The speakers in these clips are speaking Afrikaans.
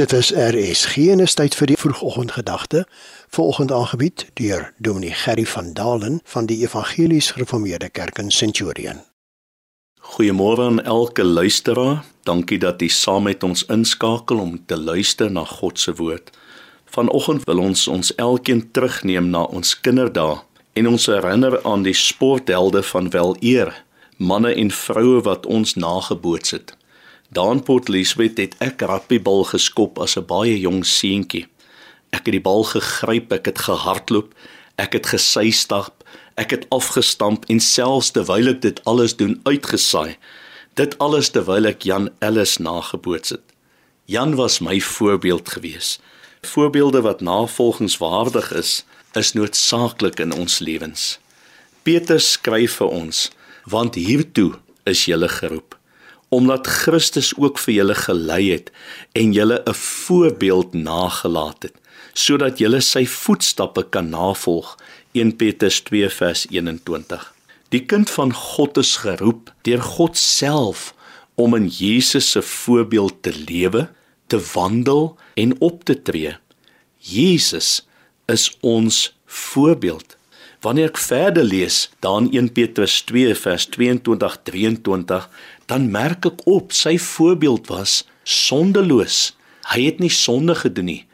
Dit is RSG en is tyd vir die vroegoggendgedagte. Volgende aangebied deur Dominee Gerry van Dalen van die Evangelies Gereformeerde Kerk in Centurion. Goeiemôre aan elke luisteraar. Dankie dat jy saam met ons inskakel om te luister na God se woord. Vanoggend wil ons ons elkeen terugneem na ons kinderdae en ons herinner aan die sporthelde van weleer, manne en vroue wat ons nageboots het. Daan Port Elizabeth het ek rugbybal geskop as 'n baie jong seentjie. Ek het die bal gegryp, ek het gehardloop, ek het gesuistap, ek het afgestamp en selfs terwyl ek dit alles doen uitgesaai. Dit alles terwyl ek Jan Ellis nageboots het. Jan was my voorbeeld gewees. Voorbeelde wat navolgingswaardig is, is noodsaaklik in ons lewens. Petrus skryf vir ons: "Want hiertoe is jy geroep." Omdat Christus ook vir julle gelei het en julle 'n voorbeeld nagelaat het sodat julle sy voetstappe kan navolg 1 Petrus 2 vers 21 Die kind van God is geroep deur God self om in Jesus se voorbeeld te lewe, te wandel en op te tree. Jesus is ons voorbeeld. Wanneer ek verder lees, dan 1 Petrus 2 vers 22 23, dan merk ek op sy voorbeeld was sondeloos. Hy het nie sonde gedoen nie.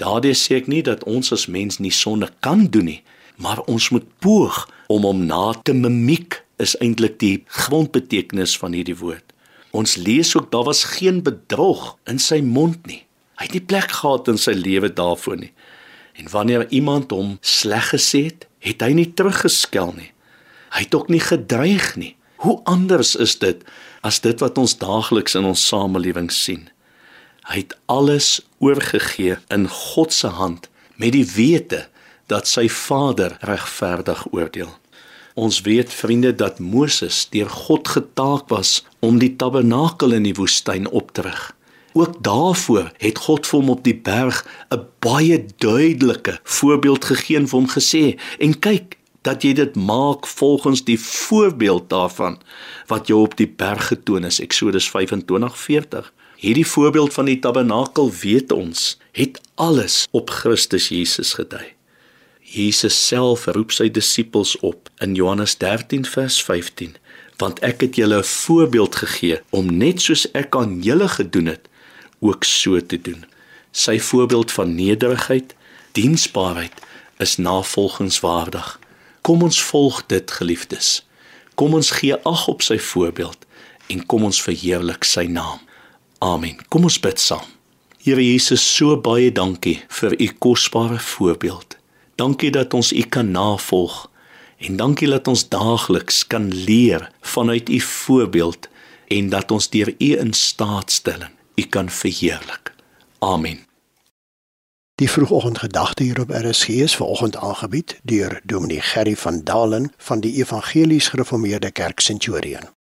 Daardie sê ek nie dat ons as mens nie sonde kan doen nie, maar ons moet poog om hom na te mimiek is eintlik die grondbetekenis van hierdie woord. Ons lees ook daar was geen bedrog in sy mond nie. Hy het nie plek gehad in sy lewe daarvoor nie. En wanneer iemand hom sleg gesê het, het hy nie teruggeskel nie. Hy het ook nie gedreig nie. Hoe anders is dit as dit wat ons daagliks in ons samelewing sien? Hy het alles oorgegee in God se hand met die wete dat sy Vader regverdig oordeel. Ons weet vriende dat Moses deur God getaak was om die tabernakel in die woestyn op te rig. Ook daarvoor het God vir hom op die berg 'n baie duidelike voorbeeld gegee en vir hom gesê: "En kyk, dat jy dit maak volgens die voorbeeld daarvan wat jou op die berg getoon is. Eksodus 25:40 Hierdie voorbeeld van die tabernakel weet ons het alles op Christus Jesus gedui. Jesus self roep sy disippels op in Johannes 13 vers 15 want ek het julle 'n voorbeeld gegee om net soos ek aan julle gedoen het ook so te doen sy voorbeeld van nederigheid diensbaarheid is navolgingswaardig Kom ons volg dit geliefdes. Kom ons gee ag op sy voorbeeld en kom ons verheerlik sy naam. Amen. Kom ons bid saam. Here Jesus, so baie dankie vir u kosbare voorbeeld. Dankie dat ons u kan navolg en dankie dat ons daagliks kan leer vanuit u voorbeeld en dat ons deur u in staat stelling u kan verheerlik. Amen. Die vroegoggendgedagte hier op RSG is vanoggend aangebied deur Dominee Gerry van Dalen van die Evangelies Gereformeerde Kerk Centurion.